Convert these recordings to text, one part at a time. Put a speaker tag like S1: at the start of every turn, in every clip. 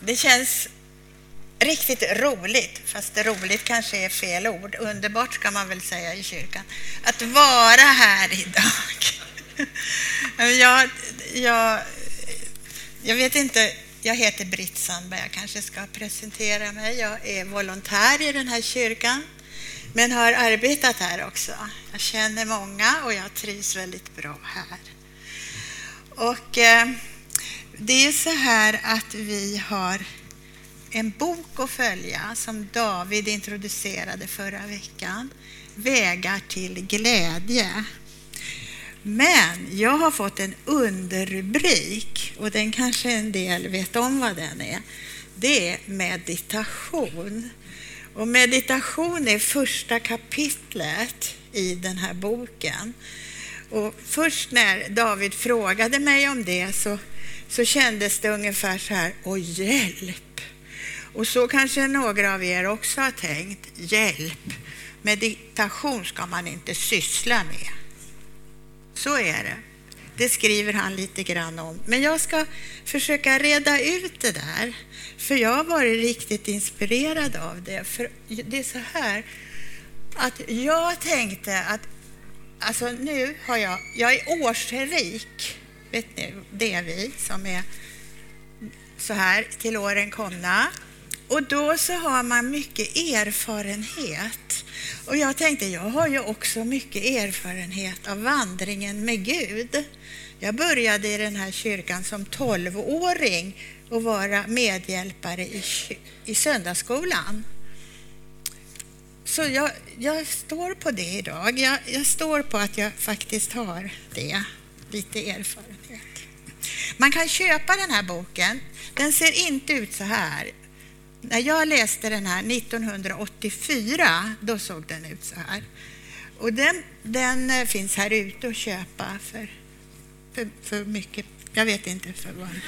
S1: Det känns riktigt roligt, fast det roligt kanske är fel ord. Underbart ska man väl säga i kyrkan. Att vara här idag. jag, jag, jag vet inte, jag heter Britt Sandberg, jag kanske ska presentera mig. Jag är volontär i den här kyrkan, men har arbetat här också. Jag känner många och jag trivs väldigt bra här. Och eh, det är så här att vi har en bok att följa som David introducerade förra veckan. Vägar till glädje. Men jag har fått en underrubrik och den kanske en del vet om vad den är. Det är meditation. Och meditation är första kapitlet i den här boken. Och först när David frågade mig om det så, så kändes det ungefär så här, åh hjälp! Och så kanske några av er också har tänkt, hjälp! Meditation ska man inte syssla med. Så är det. Det skriver han lite grann om. Men jag ska försöka reda ut det där, för jag har varit riktigt inspirerad av det. För det är så här att jag tänkte att alltså nu har jag, jag är årsrik, vet ni, det är vi som är så här till åren komna. Och då så har man mycket erfarenhet. Och jag tänkte, jag har ju också mycket erfarenhet av vandringen med Gud. Jag började i den här kyrkan som tolvåring och vara medhjälpare i, i söndagsskolan. Så jag, jag, står på det idag. Jag, jag står på att jag faktiskt har det, lite erfarenhet. Man kan köpa den här boken. Den ser inte ut så här. När jag läste den här 1984, då såg den ut så här. Och den, den eh, finns här ute att köpa för, för, för mycket, jag vet inte för vad.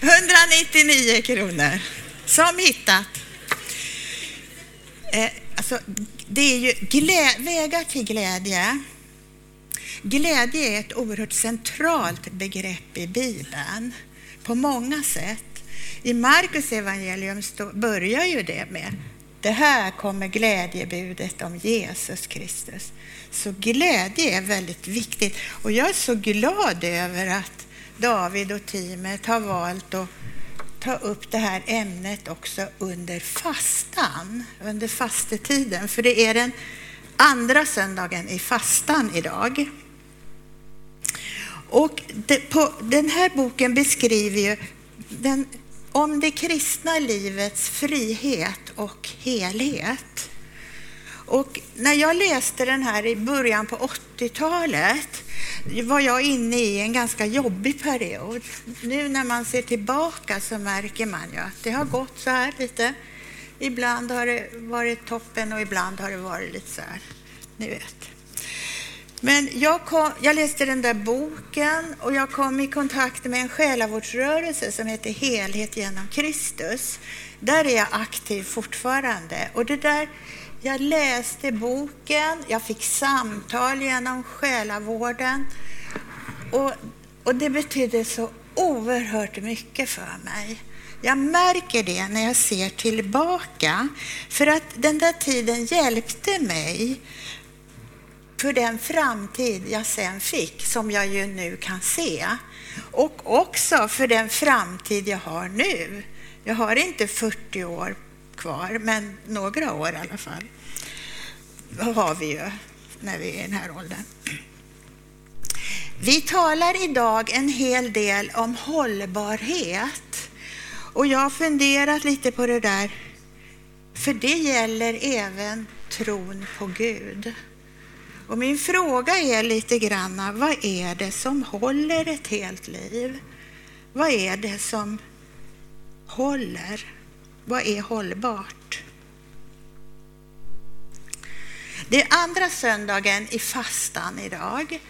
S1: 199 kronor. Som hittat. Eh, alltså, det är ju glä, vägar till glädje. Glädje är ett oerhört centralt begrepp i Bibeln på många sätt. I Markus evangelium börjar ju det med det här kommer glädjebudet om Jesus Kristus. Så glädje är väldigt viktigt och jag är så glad över att David och teamet har valt att ta upp det här ämnet också under fastan, under fastetiden, för det är den andra söndagen i fastan idag. Och det, på, den här boken beskriver ju den, om det kristna livets frihet och helhet. Och när jag läste den här i början på 80-talet var jag inne i en ganska jobbig period. Nu när man ser tillbaka så märker man ju att det har gått så här lite. Ibland har det varit toppen och ibland har det varit lite så här, ni vet. Men jag, kom, jag läste den där boken och jag kom i kontakt med en själavårdsrörelse som heter Helhet genom Kristus. Där är jag aktiv fortfarande. Och det där, jag läste boken, jag fick samtal genom själavården och, och det betydde så oerhört mycket för mig. Jag märker det när jag ser tillbaka, för att den där tiden hjälpte mig för den framtid jag sen fick, som jag ju nu kan se. Och också för den framtid jag har nu. Jag har inte 40 år kvar, men några år i alla fall har vi ju när vi är i den här åldern. Vi talar idag en hel del om hållbarhet. Och jag har funderat lite på det där, för det gäller även tron på Gud. Och min fråga är lite grann, vad är det som håller ett helt liv? Vad är det som håller? Vad är hållbart? Det är andra söndagen i fastan idag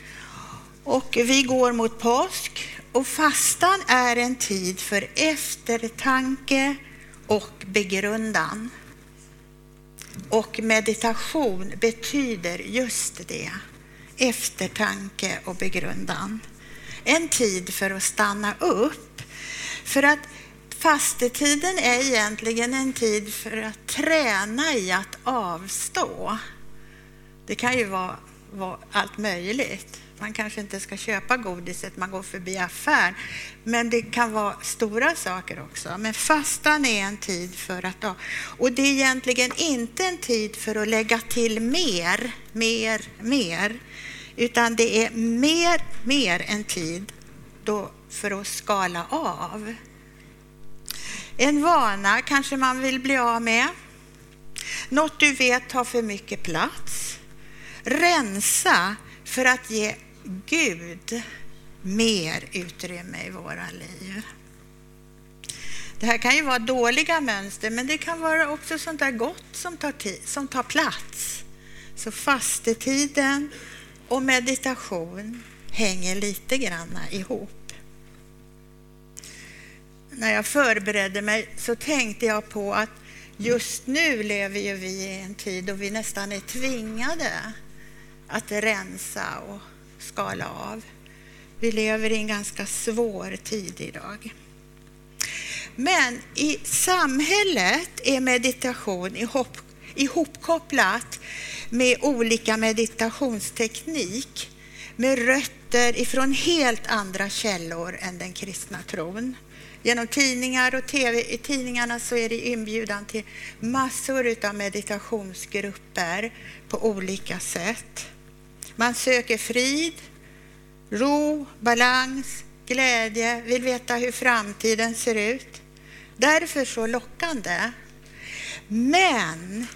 S1: och vi går mot påsk och fastan är en tid för eftertanke och begrundan. Och meditation betyder just det, eftertanke och begrundan. en tid för att stanna upp. För att fastetiden är egentligen en tid för att träna i att avstå. Det kan ju vara, vara allt möjligt. Man kanske inte ska köpa godiset man går förbi affären. Men det kan vara stora saker också. Men fastan är en tid för att... Och det är egentligen inte en tid för att lägga till mer, mer, mer. Utan det är mer, mer en tid då för att skala av. En vana kanske man vill bli av med. Något du vet tar för mycket plats. Rensa för att ge Gud mer utrymme i våra liv. Det här kan ju vara dåliga mönster, men det kan vara också sånt där gott som tar, tid, som tar plats. Så fastetiden och meditation hänger lite grann ihop. När jag förberedde mig så tänkte jag på att just nu lever ju vi i en tid då vi nästan är tvingade att rensa och skala av. Vi lever i en ganska svår tid idag. Men i samhället är meditation ihop, ihopkopplat med olika meditationsteknik med rötter ifrån helt andra källor än den kristna tron. Genom tidningar och tv, i tidningarna så är det inbjudan till massor av meditationsgrupper på olika sätt. Man söker frid, ro, balans, glädje, vill veta hur framtiden ser ut. Därför så lockande. Men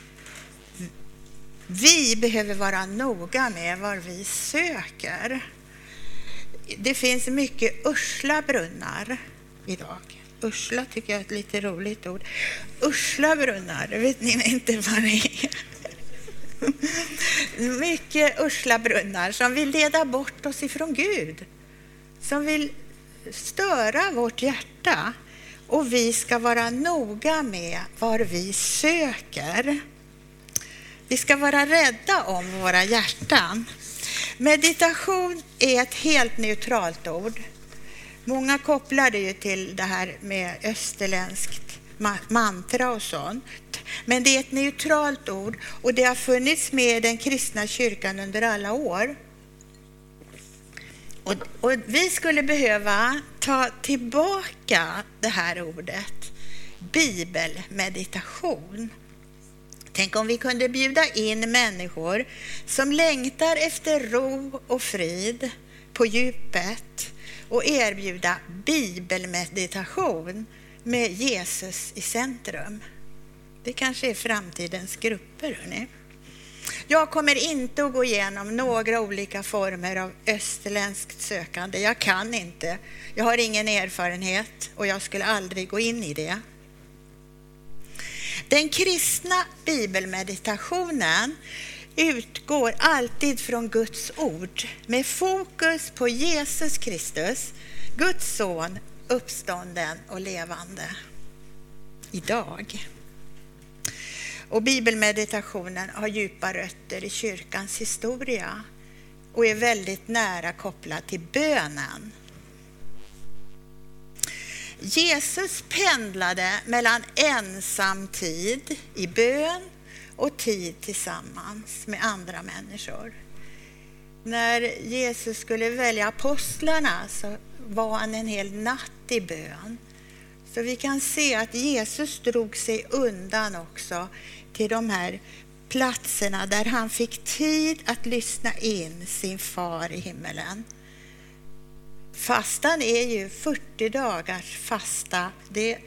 S1: vi behöver vara noga med vad vi söker. Det finns mycket ursla brunnar idag. Ursla tycker jag är ett lite roligt ord. Ursla brunnar, vet ni inte vad det är? Mycket usla brunnar som vill leda bort oss ifrån Gud. Som vill störa vårt hjärta. Och vi ska vara noga med var vi söker. Vi ska vara rädda om våra hjärtan. Meditation är ett helt neutralt ord. Många kopplar det ju till det här med österländskt mantra och sånt. Men det är ett neutralt ord och det har funnits med i den kristna kyrkan under alla år. Och, och vi skulle behöva ta tillbaka det här ordet, bibelmeditation. Tänk om vi kunde bjuda in människor som längtar efter ro och frid på djupet och erbjuda bibelmeditation med Jesus i centrum. Det kanske är framtidens grupper. hörni. Jag kommer inte att gå igenom några olika former av österländskt sökande. Jag kan inte. Jag har ingen erfarenhet och jag skulle aldrig gå in i det. Den kristna bibelmeditationen utgår alltid från Guds ord med fokus på Jesus Kristus, Guds son, uppstånden och levande. Idag. Och bibelmeditationen har djupa rötter i kyrkans historia och är väldigt nära kopplad till bönen. Jesus pendlade mellan ensam tid i bön och tid tillsammans med andra människor. När Jesus skulle välja apostlarna så var han en hel natt i bön. Så vi kan se att Jesus drog sig undan också till de här platserna där han fick tid att lyssna in sin far i himmelen. Fastan är ju 40 dagars fasta. Det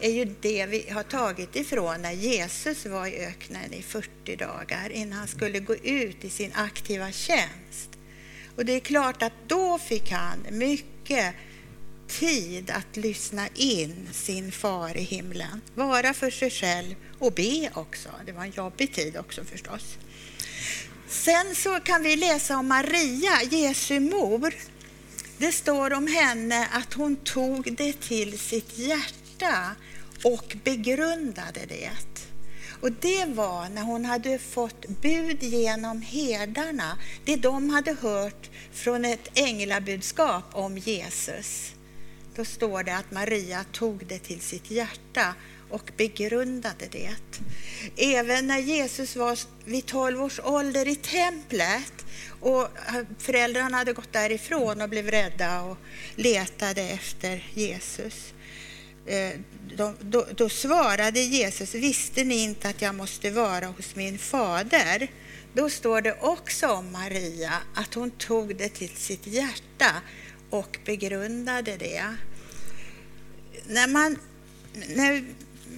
S1: är ju det vi har tagit ifrån när Jesus var i öknen i 40 dagar innan han skulle gå ut i sin aktiva tjänst. Och det är klart att då fick han mycket tid att lyssna in sin far i himlen, vara för sig själv och be också. Det var en jobbig tid också förstås. Sen så kan vi läsa om Maria, Jesu mor. Det står om henne att hon tog det till sitt hjärta och begrundade det. Och det var när hon hade fått bud genom herdarna, det de hade hört från ett änglabudskap om Jesus. Då står det att Maria tog det till sitt hjärta och begrundade det. Även när Jesus var vid 12 års ålder i templet och föräldrarna hade gått därifrån och blev rädda och letade efter Jesus. Eh, då, då, då, svarade Jesus, visste ni inte att jag måste vara hos min fader? Då står det också om Maria att hon tog det till sitt hjärta och begrundade det. När, man, när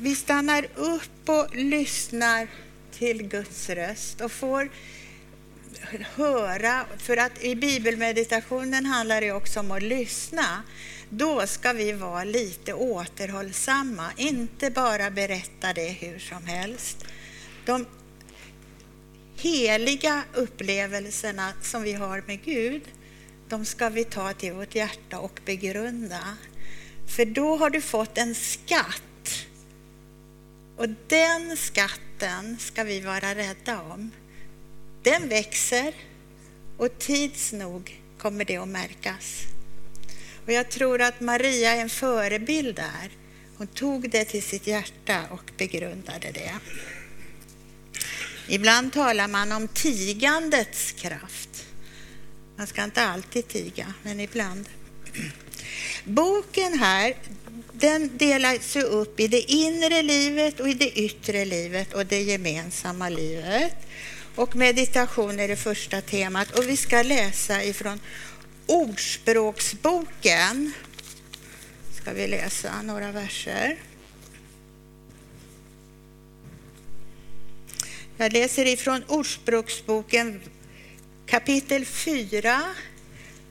S1: vi stannar upp och lyssnar till Guds röst och får höra, för att i bibelmeditationen handlar det också om att lyssna, då ska vi vara lite återhållsamma, inte bara berätta det hur som helst. De heliga upplevelserna som vi har med Gud, de ska vi ta till vårt hjärta och begrunda. För då har du fått en skatt. Och den skatten ska vi vara rädda om. Den växer och tids nog kommer det att märkas. Och jag tror att Maria är en förebild där. Hon tog det till sitt hjärta och begrundade det. Ibland talar man om tigandets kraft. Man ska inte alltid tiga, men ibland. Boken här den delas upp i det inre livet och i det yttre livet och det gemensamma livet. Och meditation är det första temat och vi ska läsa ifrån Ordspråksboken. Ska vi läsa några verser. Jag läser ifrån Ordspråksboken kapitel 4,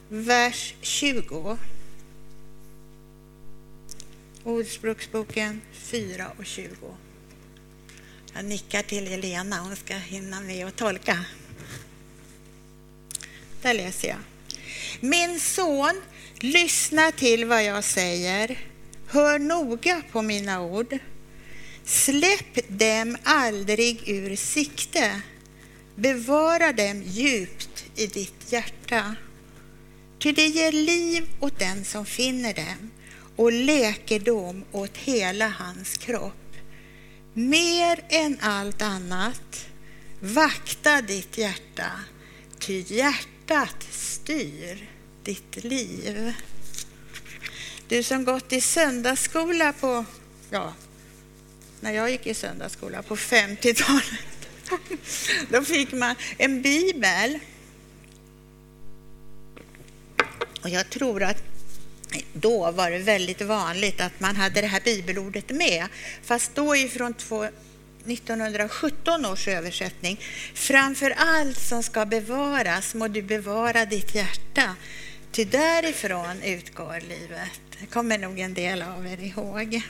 S1: vers 20. Ordspråksboken 4 och 20. Jag nickar till Elena, hon ska hinna med att tolka. Där läser jag. Min son, lyssna till vad jag säger. Hör noga på mina ord. Släpp dem aldrig ur sikte. Bevara dem djupt i ditt hjärta. Ty det ger liv åt den som finner dem och läkedom åt hela hans kropp. Mer än allt annat, vakta ditt hjärta, ty hjärtat styr ditt liv. Du som gått i söndagsskola på, ja, när jag gick i söndagsskola på 50-talet, då fick man en bibel. Och jag tror att då var det väldigt vanligt att man hade det här bibelordet med, fast då ifrån 1917 års översättning. Framför allt som ska bevaras må du bevara ditt hjärta, ty därifrån utgår livet. Det kommer nog en del av er ihåg.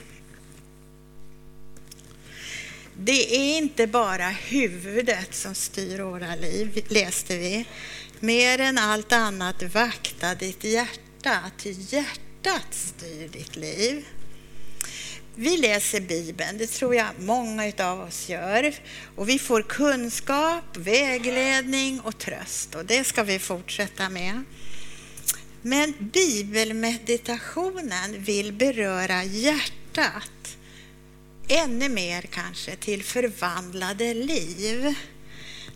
S1: Det är inte bara huvudet som styr våra liv, läste vi. Mer än allt annat, vakta ditt hjärta, ty hjärtat styr ditt liv. Vi läser Bibeln, det tror jag många av oss gör. Och vi får kunskap, vägledning och tröst och det ska vi fortsätta med. Men bibelmeditationen vill beröra hjärtat ännu mer kanske till förvandlade liv.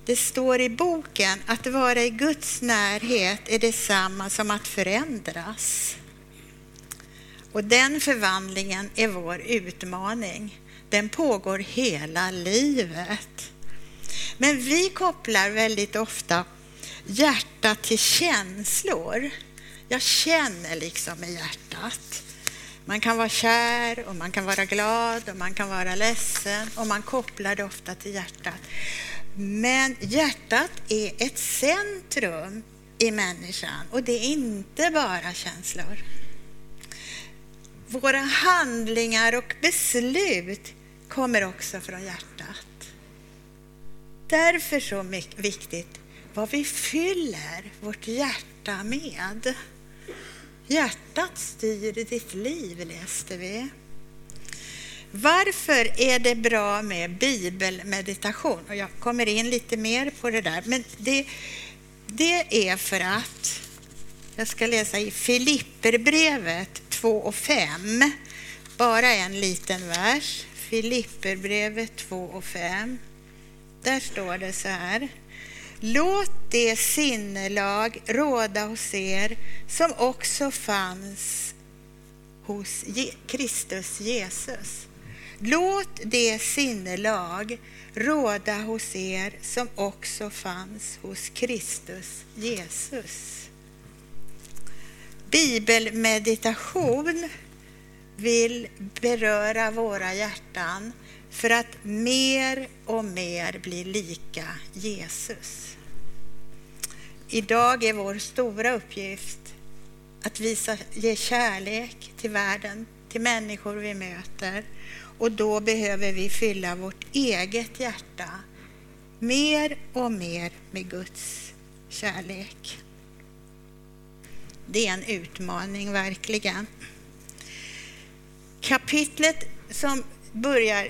S1: Det står i boken att vara i Guds närhet är detsamma som att förändras. Och den förvandlingen är vår utmaning. Den pågår hela livet. Men vi kopplar väldigt ofta hjärtat till känslor. Jag känner liksom i hjärtat. Man kan vara kär och man kan vara glad och man kan vara ledsen och man kopplar det ofta till hjärtat. Men hjärtat är ett centrum i människan och det är inte bara känslor. Våra handlingar och beslut kommer också från hjärtat. Därför så viktigt vad vi fyller vårt hjärta med. Hjärtat styr ditt liv, läste vi. Varför är det bra med bibelmeditation? Och jag kommer in lite mer på det där. Men det, det är för att, jag ska läsa i Filipperbrevet 2 och 5, bara en liten vers. Filipperbrevet 2 och 5. Där står det så här. Låt det sinnelag råda hos er som också fanns hos Kristus Jesus. Låt det sinnelag råda hos er som också fanns hos Kristus Jesus. Bibelmeditation vill beröra våra hjärtan för att mer och mer bli lika Jesus. Idag är vår stora uppgift att visa, ge kärlek till världen, till människor vi möter. Och då behöver vi fylla vårt eget hjärta mer och mer med Guds kärlek. Det är en utmaning, verkligen. Kapitlet som börjar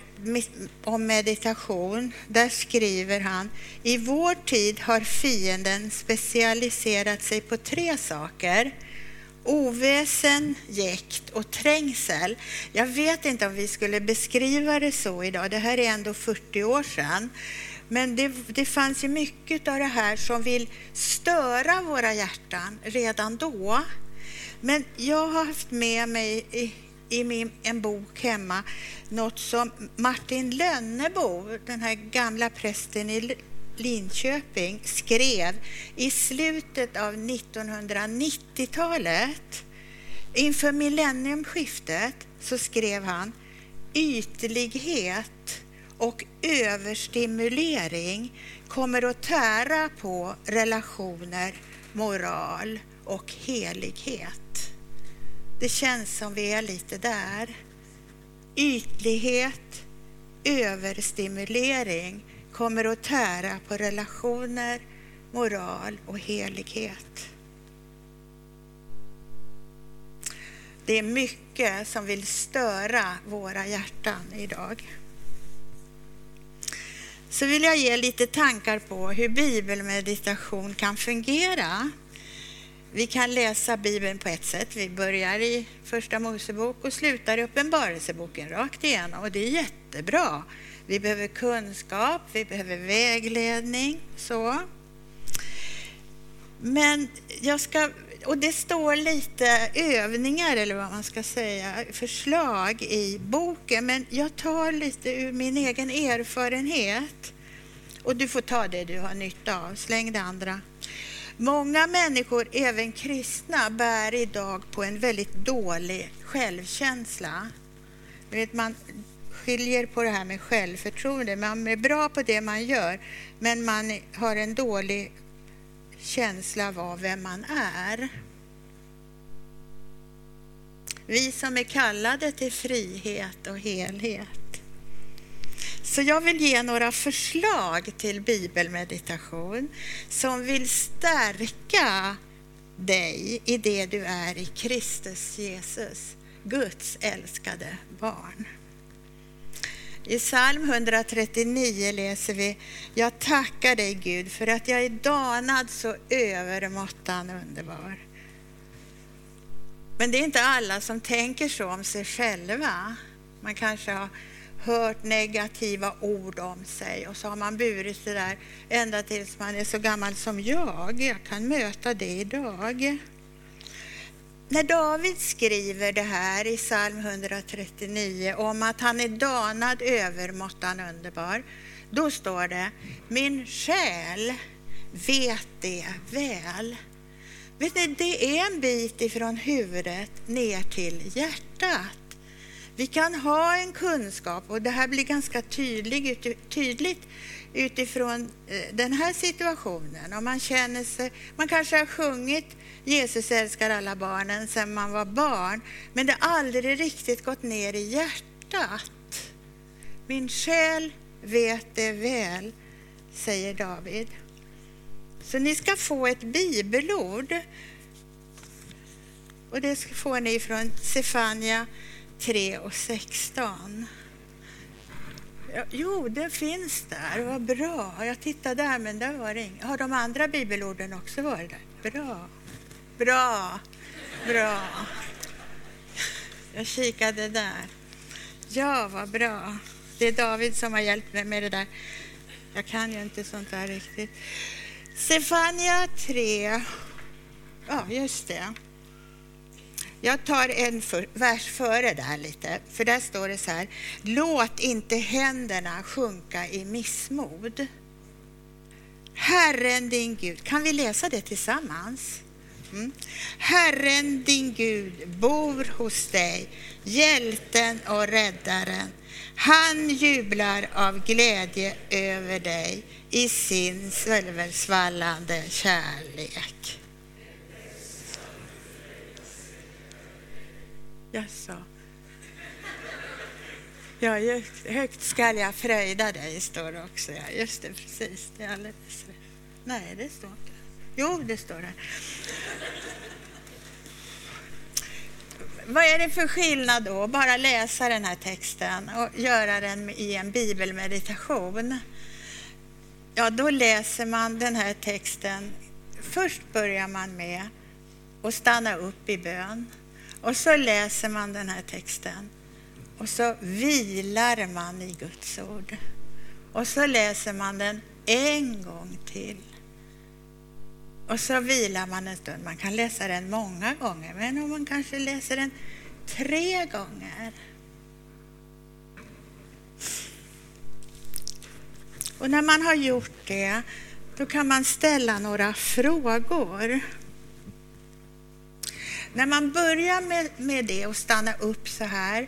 S1: om meditation, där skriver han i vår tid har fienden specialiserat sig på tre saker. Oväsen, jäkt och trängsel. Jag vet inte om vi skulle beskriva det så idag, det här är ändå 40 år sedan. Men det, det fanns ju mycket av det här som vill störa våra hjärtan redan då. Men jag har haft med mig i, i min, en bok hemma något som Martin Lönnebo, den här gamla prästen i Linköping, skrev i slutet av 1990-talet. Inför millenniumskiftet så skrev han ytlighet och överstimulering kommer att tära på relationer, moral och helighet. Det känns som vi är lite där. Ytlighet, överstimulering kommer att tära på relationer, moral och helighet. Det är mycket som vill störa våra hjärtan idag. Så vill jag ge lite tankar på hur bibelmeditation kan fungera. Vi kan läsa Bibeln på ett sätt. Vi börjar i Första Mosebok och slutar i Uppenbarelseboken rakt igenom och det är jättebra. Vi behöver kunskap, vi behöver vägledning. Så. Men jag ska, och det står lite övningar eller vad man ska säga, förslag i boken, men jag tar lite ur min egen erfarenhet. Och du får ta det du har nytta av, släng det andra. Många människor, även kristna, bär idag på en väldigt dålig självkänsla. Vet, man skiljer på det här med självförtroende. Man är bra på det man gör, men man har en dålig känsla av vem man är. Vi som är kallade till frihet och helhet. Så jag vill ge några förslag till bibelmeditation som vill stärka dig i det du är i Kristus Jesus, Guds älskade barn. I psalm 139 läser vi Jag tackar dig Gud för att jag är danad så övermåttan underbar. Men det är inte alla som tänker så om sig själva. Man kanske har hört negativa ord om sig och så har man burit det där ända tills man är så gammal som jag. Jag kan möta det idag. När David skriver det här i psalm 139 om att han är danad övermåttan underbar, då står det Min själ vet det väl. Vet ni, det är en bit ifrån huvudet ner till hjärtat. Vi kan ha en kunskap, och det här blir ganska tydligt, tydligt utifrån eh, den här situationen. Om man, känner sig, man kanske har sjungit Jesus älskar alla barnen sedan man var barn, men det har aldrig riktigt gått ner i hjärtat. Min själ vet det väl, säger David. Så ni ska få ett bibelord. Och det får ni från Sefania 3 och 16. Jo, det finns där. Vad bra. Jag tittade där, men där var det inget. Har de andra bibelorden också varit där? Bra. Bra. Bra. Jag kikade där. Ja, vad bra. Det är David som har hjälpt mig med det där. Jag kan ju inte sånt där riktigt. Stefania 3. Ja, just det. Jag tar en för, vers före där lite, för där står det så här. Låt inte händerna sjunka i missmod. Herren din Gud, kan vi läsa det tillsammans? Mm. Herren din Gud bor hos dig, hjälten och räddaren. Han jublar av glädje över dig i sin svällande kärlek. Jaså? Ja, just, högt skall jag fröjda dig, står det också. Ja, just det, precis. Det är alldeles rätt. Nej, det står inte. Jo, det står det. Vad är det för skillnad då, bara läsa den här texten och göra den i en bibelmeditation? Ja, då läser man den här texten. Först börjar man med att stanna upp i bön. Och så läser man den här texten och så vilar man i Guds ord. Och så läser man den en gång till. Och så vilar man en stund. Man kan läsa den många gånger, men om man kanske läser den tre gånger. Och när man har gjort det, då kan man ställa några frågor. När man börjar med, med det och stannar upp så här,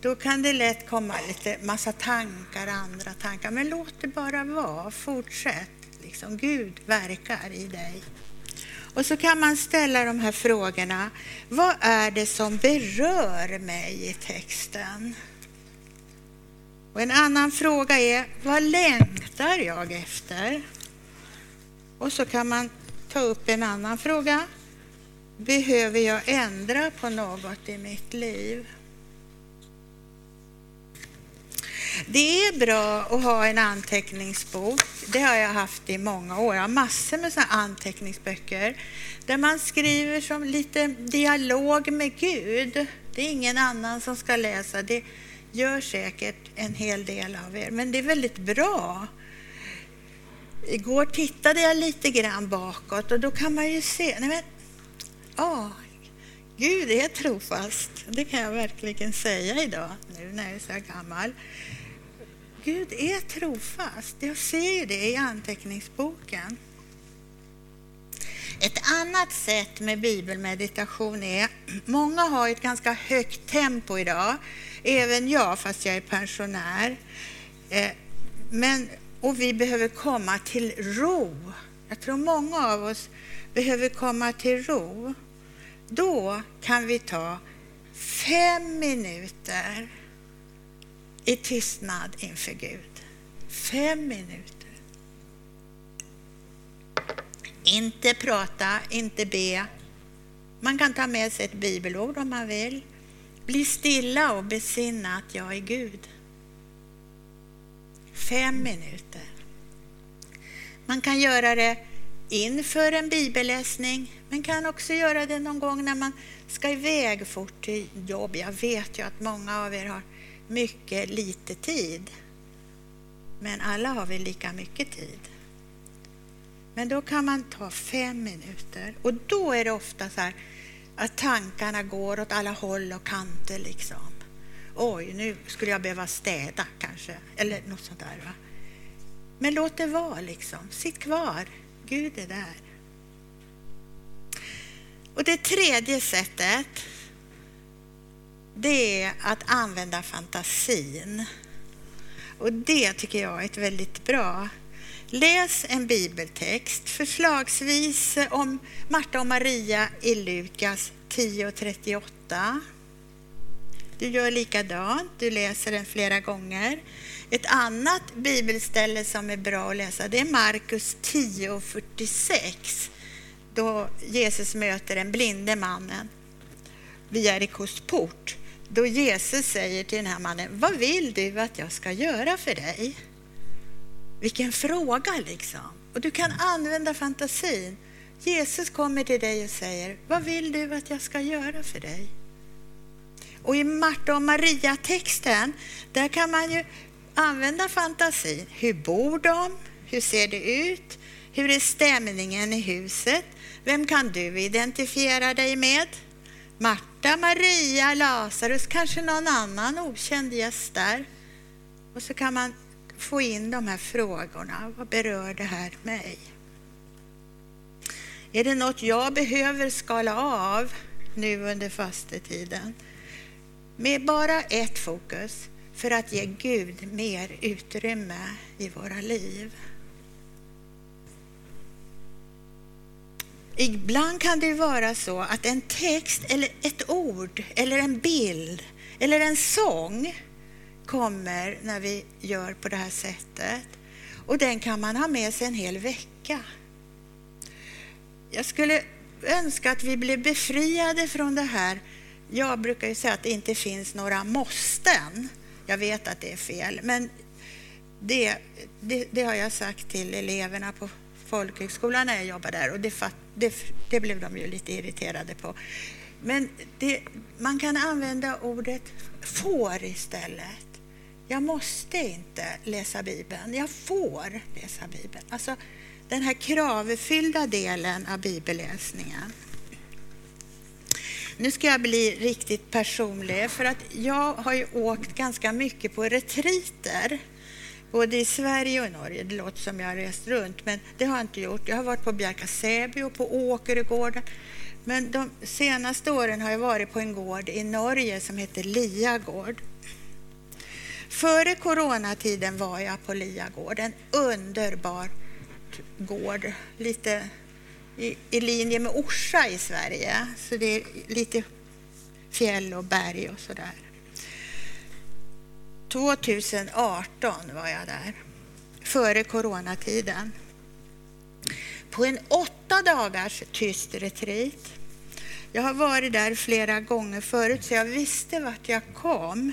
S1: då kan det lätt komma lite massa tankar, andra tankar. Men låt det bara vara. Fortsätt. Liksom, Gud verkar i dig. Och så kan man ställa de här frågorna. Vad är det som berör mig i texten? Och en annan fråga är, vad längtar jag efter? Och så kan man ta upp en annan fråga. Behöver jag ändra på något i mitt liv? Det är bra att ha en anteckningsbok. Det har jag haft i många år. Jag har massor med såna anteckningsböcker där man skriver som lite dialog med Gud. Det är ingen annan som ska läsa. Det gör säkert en hel del av er, men det är väldigt bra. Igår tittade jag lite grann bakåt och då kan man ju se, nej men Ja, Gud är trofast. Det kan jag verkligen säga idag, nu när jag är så här gammal. Gud är trofast. Jag ser det i anteckningsboken. Ett annat sätt med bibelmeditation är, många har ett ganska högt tempo idag, även jag fast jag är pensionär. Eh, men, och vi behöver komma till ro. Jag tror många av oss behöver komma till ro. Då kan vi ta fem minuter i tystnad inför Gud. Fem minuter. Inte prata, inte be. Man kan ta med sig ett bibelord om man vill. Bli stilla och besinna att jag är Gud. Fem minuter. Man kan göra det inför en bibelläsning, men kan också göra det någon gång när man ska iväg fort till jobb. Jag vet ju att många av er har mycket lite tid, men alla har vi lika mycket tid. Men då kan man ta fem minuter och då är det ofta så här att tankarna går åt alla håll och kanter liksom. Oj, nu skulle jag behöva städa kanske, eller något sånt där. Va? Men låt det vara liksom. Sitt kvar. Gud är där. Och det tredje sättet, det är att använda fantasin. Och det tycker jag är ett väldigt bra. Läs en bibeltext, förslagsvis om Marta och Maria i Lukas 10.38. Du gör likadant, du läser den flera gånger. Ett annat bibelställe som är bra att läsa det är Markus 10.46 då Jesus möter den blinde mannen vid Jerikos port. då Jesus säger till den här mannen, vad vill du att jag ska göra för dig? Vilken fråga liksom. Och du kan använda fantasin. Jesus kommer till dig och säger, vad vill du att jag ska göra för dig? Och i Marta och Maria-texten, där kan man ju använda fantasin. Hur bor de? Hur ser det ut? Hur är stämningen i huset? Vem kan du identifiera dig med? Marta, Maria, Lazarus, kanske någon annan okänd gäst där. Och så kan man få in de här frågorna. Vad berör det här mig? Är det något jag behöver skala av nu under fastetiden? Med bara ett fokus, för att ge Gud mer utrymme i våra liv. Ibland kan det vara så att en text eller ett ord eller en bild eller en sång kommer när vi gör på det här sättet. Och den kan man ha med sig en hel vecka. Jag skulle önska att vi blev befriade från det här. Jag brukar ju säga att det inte finns några måsten. Jag vet att det är fel, men det, det, det har jag sagt till eleverna på folkhögskolan när jag jobbade där och det, det, det blev de ju lite irriterade på. Men det, man kan använda ordet får istället. Jag måste inte läsa Bibeln, jag får läsa Bibeln. Alltså den här kravfyllda delen av bibelläsningen. Nu ska jag bli riktigt personlig, för att jag har ju åkt ganska mycket på retriter både i Sverige och i Norge. Det låter som jag har rest runt, men det har jag inte gjort. Jag har varit på Bjärka-Säby och på Åkeregården. Men de senaste åren har jag varit på en gård i Norge som heter Liagård. Före coronatiden var jag på Liagård, en underbar gård, lite i, i linje med Orsa i Sverige. Så det är lite fjäll och berg och sådär. 2018 var jag där, före coronatiden. På en åtta dagars tyst retreat. Jag har varit där flera gånger förut, så jag visste vart jag kom.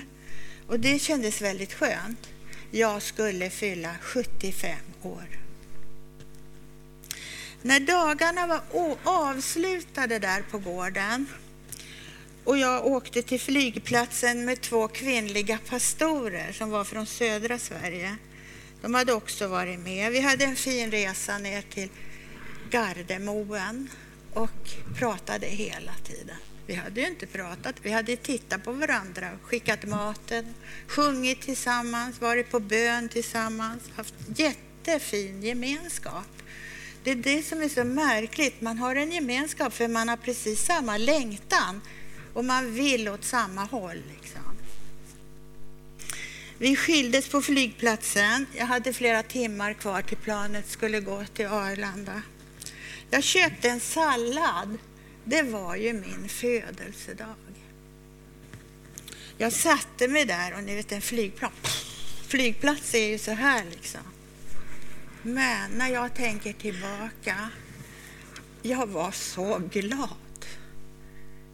S1: Och det kändes väldigt skönt. Jag skulle fylla 75 år. När dagarna var avslutade där på gården och jag åkte till flygplatsen med två kvinnliga pastorer som var från södra Sverige. De hade också varit med. Vi hade en fin resa ner till Gardemoen och pratade hela tiden. Vi hade ju inte pratat, vi hade tittat på varandra, skickat maten, sjungit tillsammans, varit på bön tillsammans, haft jättefin gemenskap. Det är det som är så märkligt. Man har en gemenskap för man har precis samma längtan och man vill åt samma håll. Liksom. Vi skildes på flygplatsen. Jag hade flera timmar kvar till planet skulle gå till Arlanda. Jag köpte en sallad. Det var ju min födelsedag. Jag satte mig där och ni vet en flygplan. Flygplats är ju så här liksom. Men när jag tänker tillbaka, jag var så glad.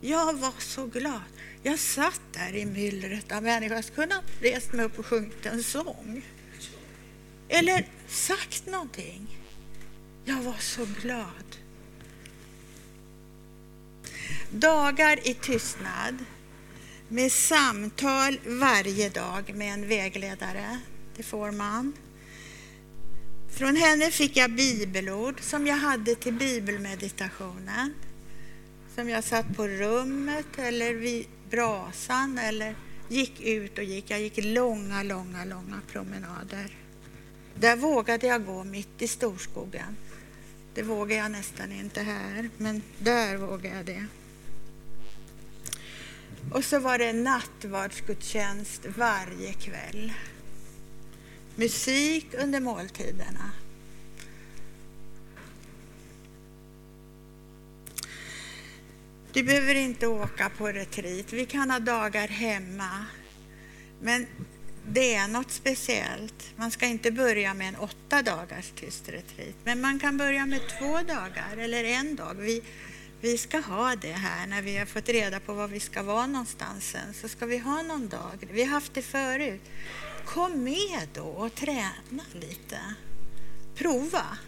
S1: Jag var så glad. Jag satt där i myllret av människor. Jag skulle ha rest mig upp och sjungit en sång. Eller sagt någonting. Jag var så glad. Dagar i tystnad med samtal varje dag med en vägledare. Det får man. Från henne fick jag bibelord som jag hade till bibelmeditationen som jag satt på rummet eller vid brasan eller gick ut och gick. Jag gick långa, långa, långa promenader. Där vågade jag gå mitt i storskogen. Det vågar jag nästan inte här, men där vågar jag det. Och så var det nattvardsgudstjänst varje kväll. Musik under måltiderna. Du behöver inte åka på retreat. Vi kan ha dagar hemma. Men det är något speciellt. Man ska inte börja med en åtta dagars tyst retreat. Men man kan börja med två dagar eller en dag. Vi Vi ska ha det här när vi har fått reda på var vi ska vara någonstans sen. Så ska vi ha någon dag. Vi har haft det förut. Kom med då och träna lite. Prova.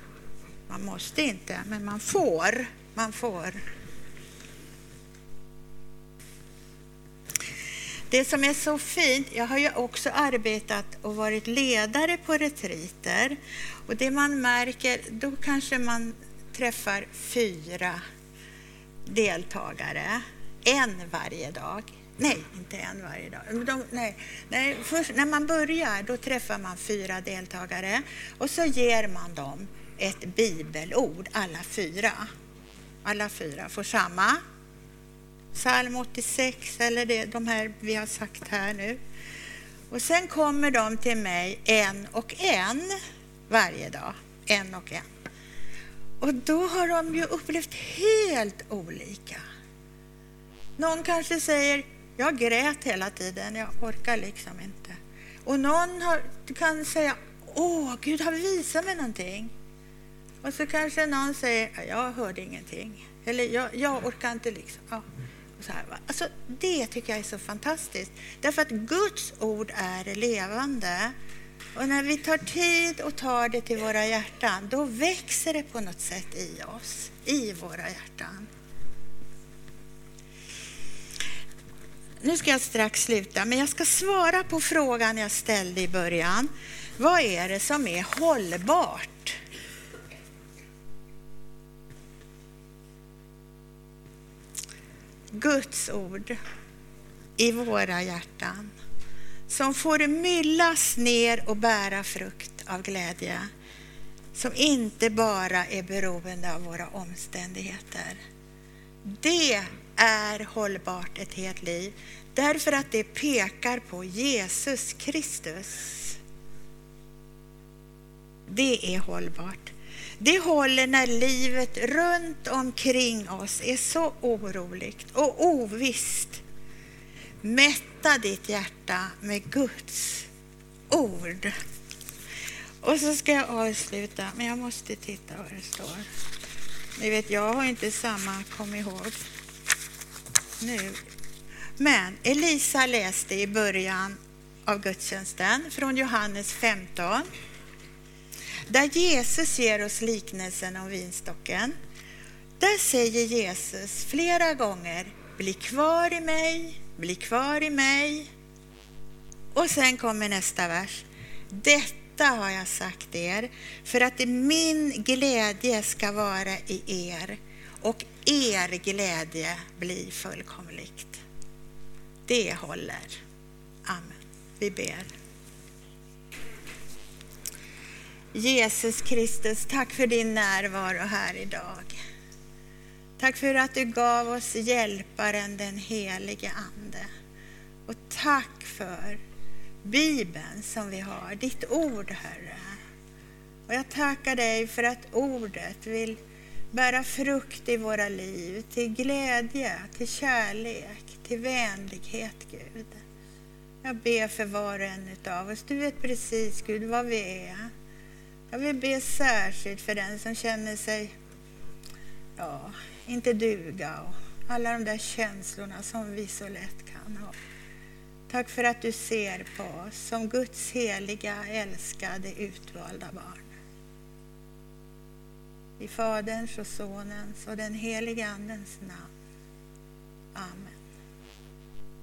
S1: Man måste inte, men man får. Man får. Det som är så fint, jag har ju också arbetat och varit ledare på retriter. Och det man märker, då kanske man träffar fyra deltagare. En varje dag. Nej, inte en varje dag. De, nej, nej, först, när man börjar då träffar man fyra deltagare och så ger man dem ett bibelord, alla fyra. Alla fyra får samma. Psalm 86 eller det, de här vi har sagt här nu. Och sen kommer de till mig en och en varje dag. En och en. Och då har de ju upplevt helt olika. Någon kanske säger, jag grät hela tiden, jag orkar liksom inte. Och någon har, kan säga, åh, Gud har visat mig någonting. Och så kanske någon säger, jag hörde ingenting. Eller jag, jag orkar inte liksom. Ja. Så här, alltså, det tycker jag är så fantastiskt. Därför att Guds ord är levande. Och när vi tar tid och tar det till våra hjärtan, då växer det på något sätt i oss, i våra hjärtan. Nu ska jag strax sluta, men jag ska svara på frågan jag ställde i början. Vad är det som är hållbart? Guds ord i våra hjärtan som får myllas ner och bära frukt av glädje som inte bara är beroende av våra omständigheter. Det är hållbart ett helt liv därför att det pekar på Jesus Kristus. Det är hållbart. Det håller när livet runt omkring oss är så oroligt och ovisst. Mätta ditt hjärta med Guds ord. Och så ska jag avsluta, men jag måste titta vad det står. Ni vet, jag har inte samma kom ihåg nu. Men Elisa läste i början av gudstjänsten från Johannes 15 där Jesus ger oss liknelsen om vinstocken. Där säger Jesus flera gånger bli kvar i mig, bli kvar i mig. Och sen kommer nästa vers. Detta har jag sagt er för att min glädje ska vara i er och er glädje bli fullkomligt. Det håller. Amen. Vi ber. Jesus Kristus, tack för din närvaro här idag. Tack för att du gav oss hjälparen, den helige Ande. Och tack för Bibeln som vi har, ditt ord, Herre. Och jag tackar dig för att ordet vill bära frukt i våra liv, till glädje, till kärlek, till vänlighet, Gud. Jag ber för var och en av oss. Du vet precis, Gud, vad vi är. Jag vill be särskilt för den som känner sig, ja, inte duga och alla de där känslorna som vi så lätt kan ha. Tack för att du ser på oss som Guds heliga, älskade, utvalda barn. I Faderns och Sonens och den helige Andens namn. Amen.